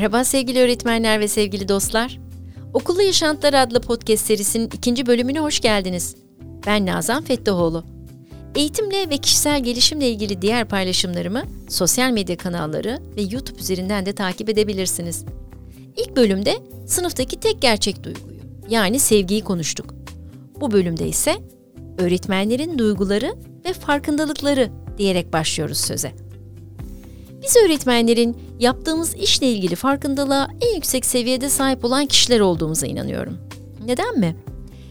Merhaba sevgili öğretmenler ve sevgili dostlar. Okullu Yaşantılar adlı podcast serisinin ikinci bölümüne hoş geldiniz. Ben Nazan Fettahoğlu. Eğitimle ve kişisel gelişimle ilgili diğer paylaşımlarımı sosyal medya kanalları ve YouTube üzerinden de takip edebilirsiniz. İlk bölümde sınıftaki tek gerçek duyguyu, yani sevgiyi konuştuk. Bu bölümde ise öğretmenlerin duyguları ve farkındalıkları diyerek başlıyoruz söze. Biz öğretmenlerin yaptığımız işle ilgili farkındalığa en yüksek seviyede sahip olan kişiler olduğumuza inanıyorum. Neden mi?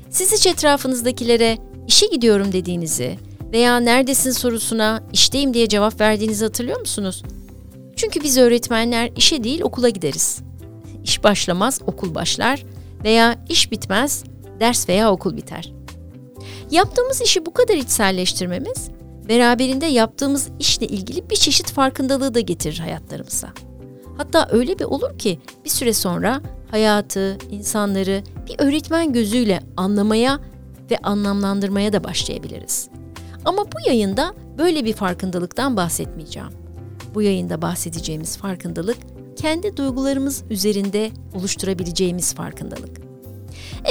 Siz hiç etrafınızdakilere işe gidiyorum dediğinizi veya neredesin sorusuna işteyim diye cevap verdiğinizi hatırlıyor musunuz? Çünkü biz öğretmenler işe değil okula gideriz. İş başlamaz okul başlar veya iş bitmez ders veya okul biter. Yaptığımız işi bu kadar içselleştirmemiz beraberinde yaptığımız işle ilgili bir çeşit farkındalığı da getirir hayatlarımıza. Hatta öyle bir olur ki bir süre sonra hayatı, insanları bir öğretmen gözüyle anlamaya ve anlamlandırmaya da başlayabiliriz. Ama bu yayında böyle bir farkındalıktan bahsetmeyeceğim. Bu yayında bahsedeceğimiz farkındalık kendi duygularımız üzerinde oluşturabileceğimiz farkındalık.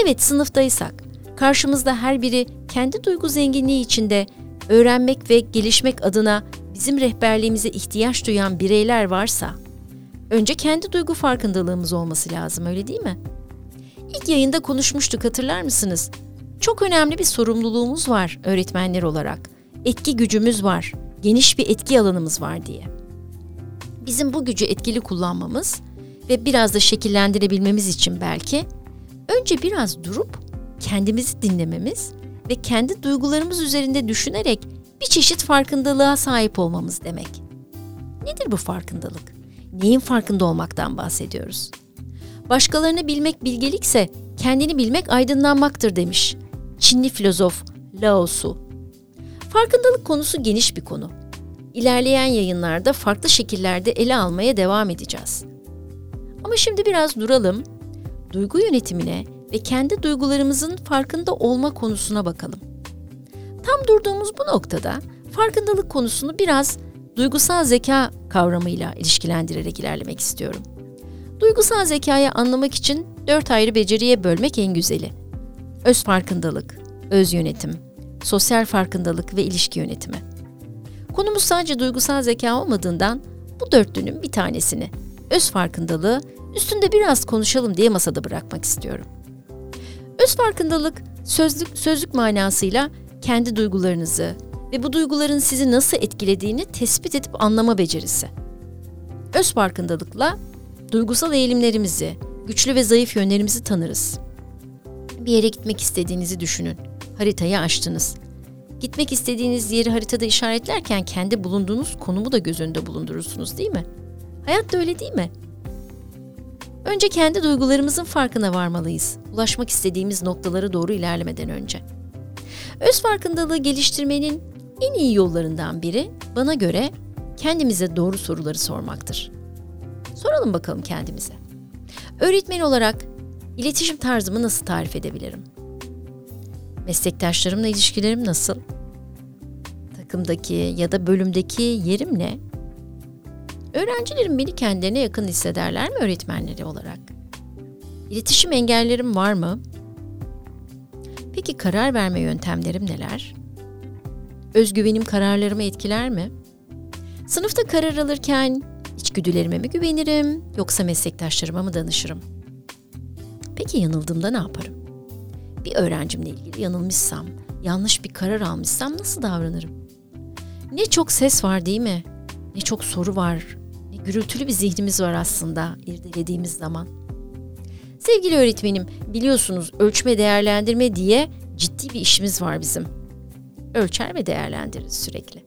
Evet sınıftaysak, karşımızda her biri kendi duygu zenginliği içinde öğrenmek ve gelişmek adına bizim rehberliğimize ihtiyaç duyan bireyler varsa, önce kendi duygu farkındalığımız olması lazım öyle değil mi? İlk yayında konuşmuştuk hatırlar mısınız? Çok önemli bir sorumluluğumuz var öğretmenler olarak. Etki gücümüz var, geniş bir etki alanımız var diye. Bizim bu gücü etkili kullanmamız ve biraz da şekillendirebilmemiz için belki önce biraz durup kendimizi dinlememiz ve kendi duygularımız üzerinde düşünerek bir çeşit farkındalığa sahip olmamız demek. Nedir bu farkındalık? Neyin farkında olmaktan bahsediyoruz? Başkalarını bilmek bilgelikse kendini bilmek aydınlanmaktır demiş Çinli filozof Lao Tzu. Farkındalık konusu geniş bir konu. İlerleyen yayınlarda farklı şekillerde ele almaya devam edeceğiz. Ama şimdi biraz duralım, duygu yönetimine ve kendi duygularımızın farkında olma konusuna bakalım. Tam durduğumuz bu noktada farkındalık konusunu biraz duygusal zeka kavramıyla ilişkilendirerek ilerlemek istiyorum. Duygusal zekayı anlamak için dört ayrı beceriye bölmek en güzeli. Öz farkındalık, öz yönetim, sosyal farkındalık ve ilişki yönetimi. Konumuz sadece duygusal zeka olmadığından bu dörtlünün bir tanesini, öz farkındalığı üstünde biraz konuşalım diye masada bırakmak istiyorum. Öz farkındalık sözlük sözlük manasıyla kendi duygularınızı ve bu duyguların sizi nasıl etkilediğini tespit edip anlama becerisi. Öz farkındalıkla duygusal eğilimlerimizi, güçlü ve zayıf yönlerimizi tanırız. Bir yere gitmek istediğinizi düşünün. Haritayı açtınız. Gitmek istediğiniz yeri haritada işaretlerken kendi bulunduğunuz konumu da göz önünde bulundurursunuz değil mi? Hayat da öyle değil mi? Önce kendi duygularımızın farkına varmalıyız. Ulaşmak istediğimiz noktalara doğru ilerlemeden önce. Öz farkındalığı geliştirmenin en iyi yollarından biri bana göre kendimize doğru soruları sormaktır. Soralım bakalım kendimize. Öğretmen olarak iletişim tarzımı nasıl tarif edebilirim? Meslektaşlarımla ilişkilerim nasıl? Takımdaki ya da bölümdeki yerim ne? Öğrencilerim beni kendilerine yakın hissederler mi öğretmenleri olarak? İletişim engellerim var mı? Peki karar verme yöntemlerim neler? Özgüvenim kararlarımı etkiler mi? Sınıfta karar alırken içgüdülerime mi güvenirim yoksa meslektaşlarıma mı danışırım? Peki yanıldığımda ne yaparım? Bir öğrencimle ilgili yanılmışsam, yanlış bir karar almışsam nasıl davranırım? Ne çok ses var değil mi? Ne çok soru var, gürültülü bir zihnimiz var aslında irdelediğimiz zaman. Sevgili öğretmenim, biliyorsunuz ölçme değerlendirme diye ciddi bir işimiz var bizim. Ölçer ve değerlendiririz sürekli.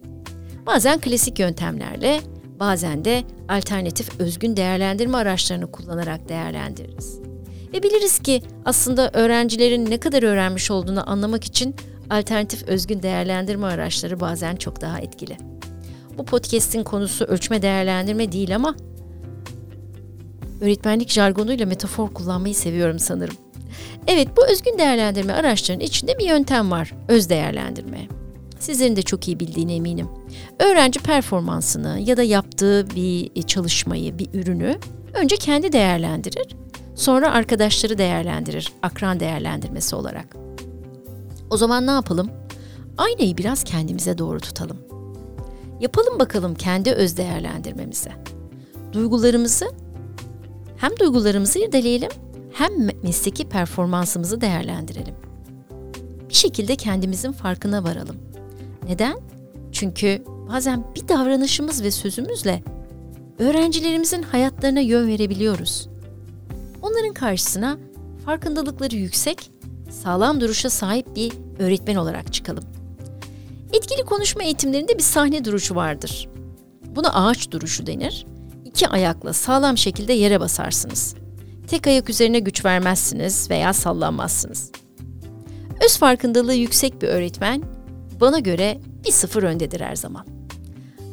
Bazen klasik yöntemlerle, bazen de alternatif özgün değerlendirme araçlarını kullanarak değerlendiririz. Ve biliriz ki aslında öğrencilerin ne kadar öğrenmiş olduğunu anlamak için alternatif özgün değerlendirme araçları bazen çok daha etkili. Bu podcast'in konusu ölçme değerlendirme değil ama öğretmenlik jargonuyla metafor kullanmayı seviyorum sanırım. Evet bu özgün değerlendirme araçlarının içinde bir yöntem var. Öz değerlendirme. Sizlerin de çok iyi bildiğine eminim. Öğrenci performansını ya da yaptığı bir çalışmayı, bir ürünü Önce kendi değerlendirir, sonra arkadaşları değerlendirir, akran değerlendirmesi olarak. O zaman ne yapalım? Aynayı biraz kendimize doğru tutalım. Yapalım bakalım kendi öz değerlendirmemizi. Duygularımızı hem duygularımızı irdeleyelim hem mesleki performansımızı değerlendirelim. Bir şekilde kendimizin farkına varalım. Neden? Çünkü bazen bir davranışımız ve sözümüzle öğrencilerimizin hayatlarına yön verebiliyoruz. Onların karşısına farkındalıkları yüksek, sağlam duruşa sahip bir öğretmen olarak çıkalım. Etkili konuşma eğitimlerinde bir sahne duruşu vardır. Buna ağaç duruşu denir. İki ayakla sağlam şekilde yere basarsınız. Tek ayak üzerine güç vermezsiniz veya sallanmazsınız. Öz farkındalığı yüksek bir öğretmen bana göre bir sıfır öndedir her zaman.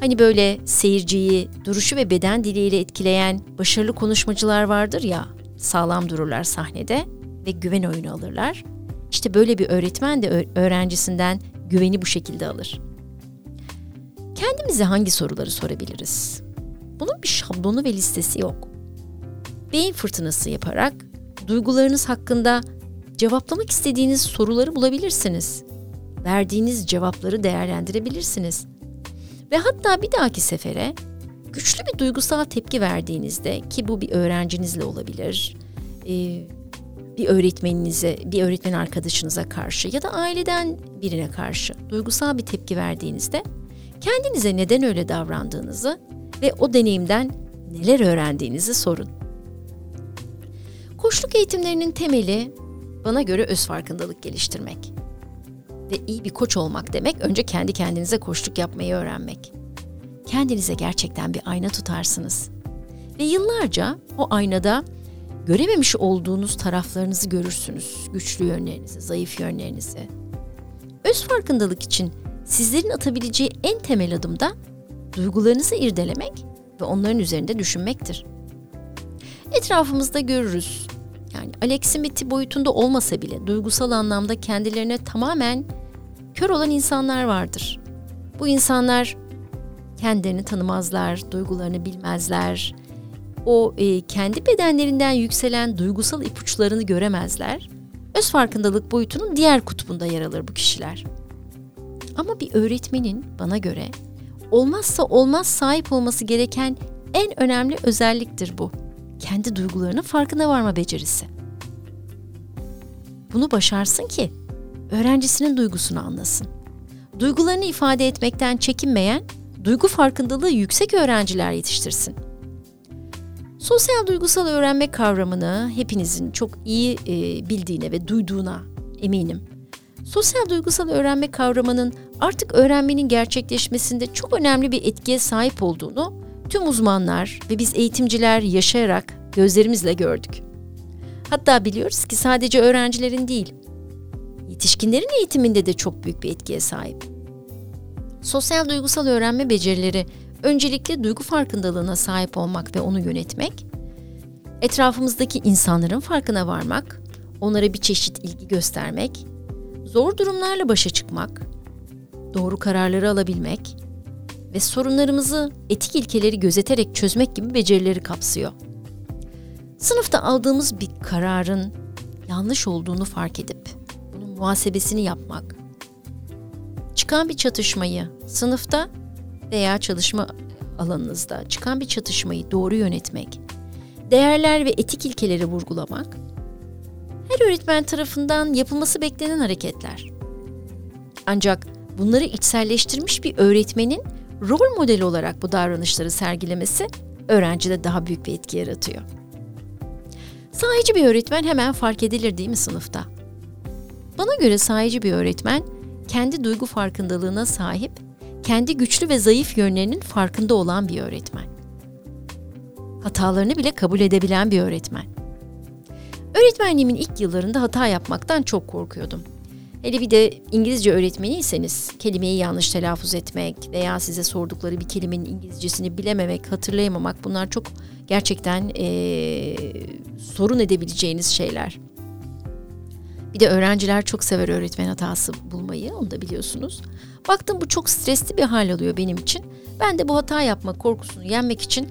Hani böyle seyirciyi duruşu ve beden diliyle etkileyen başarılı konuşmacılar vardır ya, sağlam dururlar sahnede ve güven oyunu alırlar. İşte böyle bir öğretmen de öğrencisinden güveni bu şekilde alır. Kendimize hangi soruları sorabiliriz? Bunun bir şablonu ve listesi yok. Beyin fırtınası yaparak duygularınız hakkında cevaplamak istediğiniz soruları bulabilirsiniz. Verdiğiniz cevapları değerlendirebilirsiniz. Ve hatta bir dahaki sefere güçlü bir duygusal tepki verdiğinizde ki bu bir öğrencinizle olabilir, bir öğretmeninize, bir öğretmen arkadaşınıza karşı ya da aileden birine karşı duygusal bir tepki verdiğinizde kendinize neden öyle davrandığınızı ve o deneyimden neler öğrendiğinizi sorun. Koçluk eğitimlerinin temeli bana göre öz farkındalık geliştirmek. Ve iyi bir koç olmak demek önce kendi kendinize koçluk yapmayı öğrenmek. Kendinize gerçekten bir ayna tutarsınız. Ve yıllarca o aynada görememiş olduğunuz taraflarınızı görürsünüz. Güçlü yönlerinizi, zayıf yönlerinizi. Öz farkındalık için sizlerin atabileceği en temel adım da duygularınızı irdelemek ve onların üzerinde düşünmektir. Etrafımızda görürüz. Yani aleksimeti boyutunda olmasa bile duygusal anlamda kendilerine tamamen kör olan insanlar vardır. Bu insanlar kendilerini tanımazlar, duygularını bilmezler, o e, kendi bedenlerinden yükselen duygusal ipuçlarını göremezler. Öz farkındalık boyutunun diğer kutbunda yer alır bu kişiler. Ama bir öğretmenin bana göre olmazsa olmaz sahip olması gereken en önemli özelliktir bu. Kendi duygularının farkına varma becerisi. Bunu başarsın ki öğrencisinin duygusunu anlasın. Duygularını ifade etmekten çekinmeyen, duygu farkındalığı yüksek öğrenciler yetiştirsin. Sosyal duygusal öğrenme kavramını hepinizin çok iyi e, bildiğine ve duyduğuna eminim. Sosyal duygusal öğrenme kavramının artık öğrenmenin gerçekleşmesinde çok önemli bir etkiye sahip olduğunu tüm uzmanlar ve biz eğitimciler yaşayarak gözlerimizle gördük. Hatta biliyoruz ki sadece öğrencilerin değil, yetişkinlerin eğitiminde de çok büyük bir etkiye sahip. Sosyal duygusal öğrenme becerileri öncelikle duygu farkındalığına sahip olmak ve onu yönetmek, etrafımızdaki insanların farkına varmak, onlara bir çeşit ilgi göstermek, zor durumlarla başa çıkmak, doğru kararları alabilmek ve sorunlarımızı etik ilkeleri gözeterek çözmek gibi becerileri kapsıyor. Sınıfta aldığımız bir kararın yanlış olduğunu fark edip bunun muhasebesini yapmak, çıkan bir çatışmayı sınıfta veya çalışma alanınızda çıkan bir çatışmayı doğru yönetmek, değerler ve etik ilkeleri vurgulamak, her öğretmen tarafından yapılması beklenen hareketler. Ancak bunları içselleştirmiş bir öğretmenin rol modeli olarak bu davranışları sergilemesi öğrencide daha büyük bir etki yaratıyor. Sahici bir öğretmen hemen fark edilir değil mi sınıfta? Bana göre sahici bir öğretmen kendi duygu farkındalığına sahip kendi güçlü ve zayıf yönlerinin farkında olan bir öğretmen. Hatalarını bile kabul edebilen bir öğretmen. Öğretmenliğimin ilk yıllarında hata yapmaktan çok korkuyordum. Hele bir de İngilizce öğretmeniyseniz kelimeyi yanlış telaffuz etmek veya size sordukları bir kelimenin İngilizcesini bilememek, hatırlayamamak bunlar çok gerçekten ee, sorun edebileceğiniz şeyler. Bir de öğrenciler çok sever öğretmen hatası bulmayı, onu da biliyorsunuz. Baktım bu çok stresli bir hal alıyor benim için. Ben de bu hata yapma korkusunu yenmek için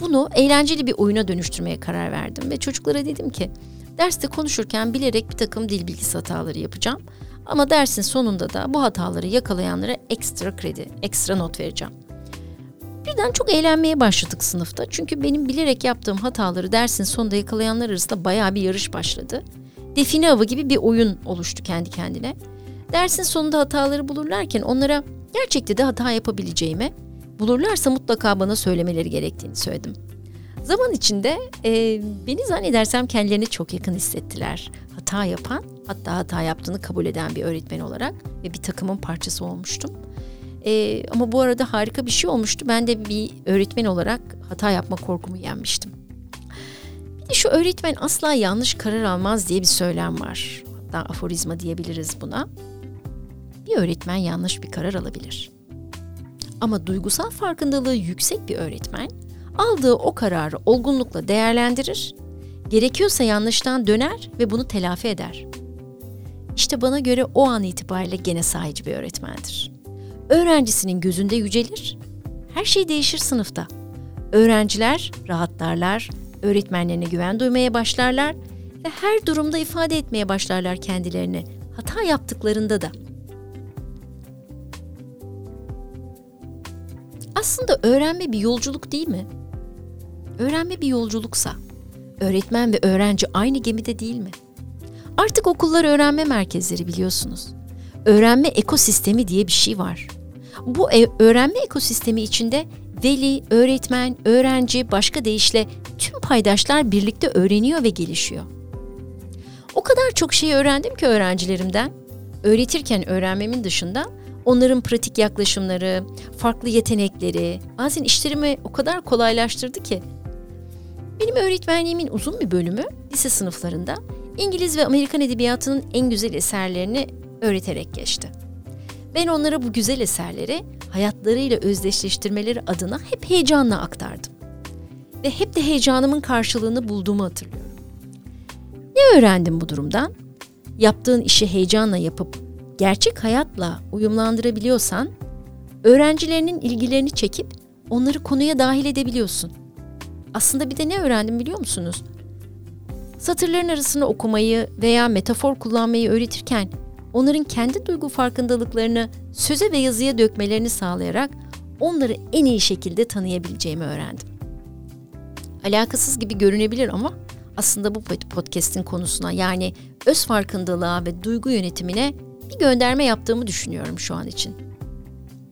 Bunu eğlenceli bir oyuna dönüştürmeye karar verdim ve çocuklara dedim ki derste konuşurken bilerek bir takım dil bilgisi hataları yapacağım. Ama dersin sonunda da bu hataları yakalayanlara ekstra kredi, ekstra not vereceğim. Birden çok eğlenmeye başladık sınıfta. Çünkü benim bilerek yaptığım hataları dersin sonunda yakalayanlar arasında bayağı bir yarış başladı. Define avı gibi bir oyun oluştu kendi kendine. Dersin sonunda hataları bulurlarken onlara gerçekte de hata yapabileceğimi, bulurlarsa mutlaka bana söylemeleri gerektiğini söyledim. Zaman içinde e, beni zannedersem kendilerini çok yakın hissettiler. Hata yapan, hatta hata yaptığını kabul eden bir öğretmen olarak ve bir takımın parçası olmuştum. E, ama bu arada harika bir şey olmuştu. Ben de bir öğretmen olarak hata yapma korkumu yenmiştim. Bir de şu öğretmen asla yanlış karar almaz diye bir söylem var. Hatta aforizma diyebiliriz buna. Bir öğretmen yanlış bir karar alabilir. Ama duygusal farkındalığı yüksek bir öğretmen aldığı o kararı olgunlukla değerlendirir, gerekiyorsa yanlıştan döner ve bunu telafi eder. İşte bana göre o an itibariyle gene sahici bir öğretmendir. Öğrencisinin gözünde yücelir, her şey değişir sınıfta. Öğrenciler rahatlarlar, öğretmenlerine güven duymaya başlarlar ve her durumda ifade etmeye başlarlar kendilerini. Hata yaptıklarında da. Aslında öğrenme bir yolculuk değil mi? Öğrenme bir yolculuksa, öğretmen ve öğrenci aynı gemide değil mi? Artık okullar öğrenme merkezleri biliyorsunuz. Öğrenme ekosistemi diye bir şey var. Bu e- öğrenme ekosistemi içinde veli, öğretmen, öğrenci, başka deyişle tüm paydaşlar birlikte öğreniyor ve gelişiyor. O kadar çok şey öğrendim ki öğrencilerimden. Öğretirken öğrenmemin dışında onların pratik yaklaşımları, farklı yetenekleri bazen işlerimi o kadar kolaylaştırdı ki benim öğretmenliğimin uzun bir bölümü lise sınıflarında İngiliz ve Amerikan edebiyatının en güzel eserlerini öğreterek geçti. Ben onlara bu güzel eserleri hayatlarıyla özdeşleştirmeleri adına hep heyecanla aktardım. Ve hep de heyecanımın karşılığını bulduğumu hatırlıyorum. Ne öğrendim bu durumdan? Yaptığın işi heyecanla yapıp gerçek hayatla uyumlandırabiliyorsan, öğrencilerinin ilgilerini çekip onları konuya dahil edebiliyorsun. Aslında bir de ne öğrendim biliyor musunuz? Satırların arasını okumayı veya metafor kullanmayı öğretirken onların kendi duygu farkındalıklarını söze ve yazıya dökmelerini sağlayarak onları en iyi şekilde tanıyabileceğimi öğrendim. Alakasız gibi görünebilir ama aslında bu podcast'in konusuna yani öz farkındalığa ve duygu yönetimine bir gönderme yaptığımı düşünüyorum şu an için.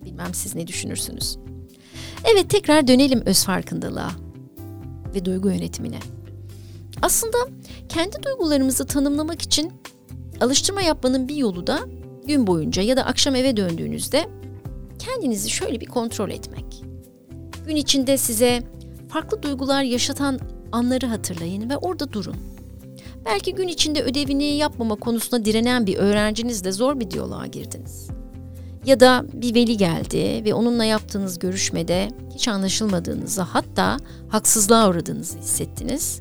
Bilmem siz ne düşünürsünüz. Evet tekrar dönelim öz farkındalığa ve duygu yönetimine. Aslında kendi duygularımızı tanımlamak için alıştırma yapmanın bir yolu da gün boyunca ya da akşam eve döndüğünüzde kendinizi şöyle bir kontrol etmek. Gün içinde size farklı duygular yaşatan anları hatırlayın ve orada durun. Belki gün içinde ödevini yapmama konusunda direnen bir öğrencinizle zor bir diyaloğa girdiniz. Ya da bir veli geldi ve onunla yaptığınız görüşmede hiç anlaşılmadığınızı hatta haksızlığa uğradığınızı hissettiniz.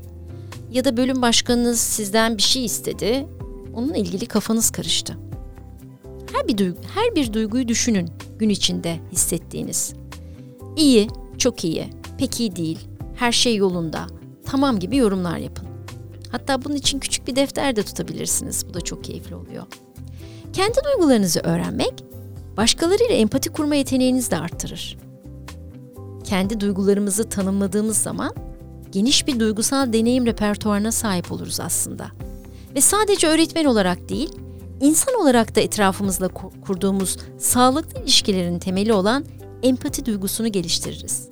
Ya da bölüm başkanınız sizden bir şey istedi, onunla ilgili kafanız karıştı. Her bir duygu, her bir duyguyu düşünün gün içinde hissettiğiniz. İyi, çok iyi, pek iyi değil, her şey yolunda, tamam gibi yorumlar yapın. Hatta bunun için küçük bir defter de tutabilirsiniz. Bu da çok keyifli oluyor. Kendi duygularınızı öğrenmek, başkalarıyla empati kurma yeteneğinizi de arttırır. Kendi duygularımızı tanımladığımız zaman geniş bir duygusal deneyim repertuarına sahip oluruz aslında. Ve sadece öğretmen olarak değil, insan olarak da etrafımızla kurduğumuz sağlıklı ilişkilerin temeli olan empati duygusunu geliştiririz.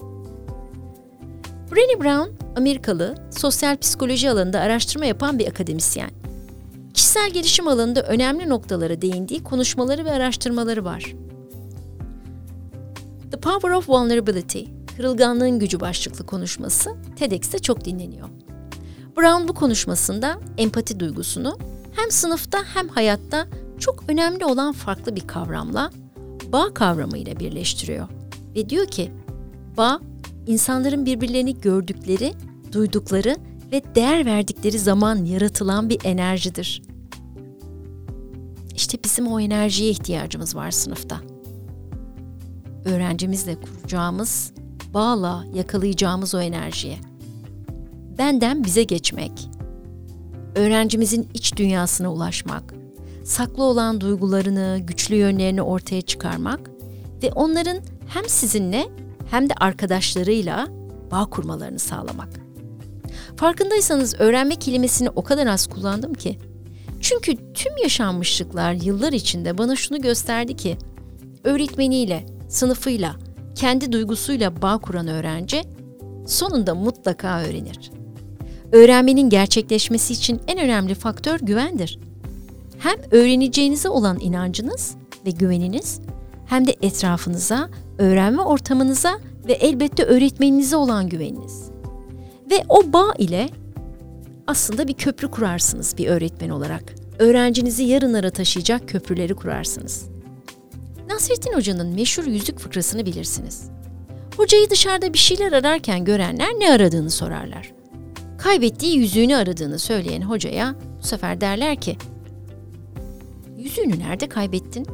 Brené Brown, Amerikalı, sosyal psikoloji alanında araştırma yapan bir akademisyen. Kişisel gelişim alanında önemli noktalara değindiği konuşmaları ve araştırmaları var. The Power of Vulnerability, Kırılganlığın Gücü başlıklı konuşması TEDx'te çok dinleniyor. Brown bu konuşmasında empati duygusunu hem sınıfta hem hayatta çok önemli olan farklı bir kavramla bağ kavramıyla birleştiriyor. Ve diyor ki, bağ insanların birbirlerini gördükleri, duydukları ve değer verdikleri zaman yaratılan bir enerjidir. İşte bizim o enerjiye ihtiyacımız var sınıfta. Öğrencimizle kuracağımız bağla yakalayacağımız o enerjiye. Benden bize geçmek. Öğrencimizin iç dünyasına ulaşmak. Saklı olan duygularını, güçlü yönlerini ortaya çıkarmak ve onların hem sizinle hem de arkadaşlarıyla bağ kurmalarını sağlamak. Farkındaysanız öğrenme kelimesini o kadar az kullandım ki. Çünkü tüm yaşanmışlıklar yıllar içinde bana şunu gösterdi ki öğretmeniyle, sınıfıyla, kendi duygusuyla bağ kuran öğrenci sonunda mutlaka öğrenir. Öğrenmenin gerçekleşmesi için en önemli faktör güvendir. Hem öğreneceğinize olan inancınız ve güveniniz hem de etrafınıza, öğrenme ortamınıza ve elbette öğretmeninize olan güveniniz. Ve o bağ ile aslında bir köprü kurarsınız bir öğretmen olarak. Öğrencinizi yarınlara taşıyacak köprüleri kurarsınız. Nasrettin Hoca'nın meşhur yüzük fıkrasını bilirsiniz. Hocayı dışarıda bir şeyler ararken görenler ne aradığını sorarlar. Kaybettiği yüzüğünü aradığını söyleyen hocaya bu sefer derler ki Yüzüğünü nerede kaybettin?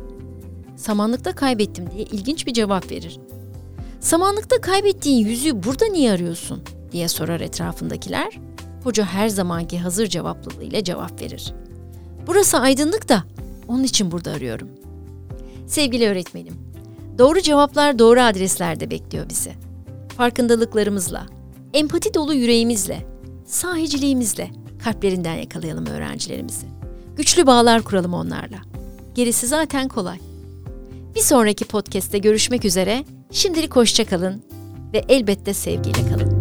Samanlıkta kaybettim diye ilginç bir cevap verir. Samanlıkta kaybettiğin yüzüğü burada niye arıyorsun? diye sorar etrafındakiler. Hoca her zamanki hazır cevaplılığıyla cevap verir. Burası aydınlık da onun için burada arıyorum. Sevgili öğretmenim, doğru cevaplar doğru adreslerde bekliyor bizi. Farkındalıklarımızla, empati dolu yüreğimizle, sahiciliğimizle kalplerinden yakalayalım öğrencilerimizi. Güçlü bağlar kuralım onlarla. Gerisi zaten kolay. Bir sonraki podcast'te görüşmek üzere. Şimdilik hoşça kalın ve elbette sevgiyle kalın.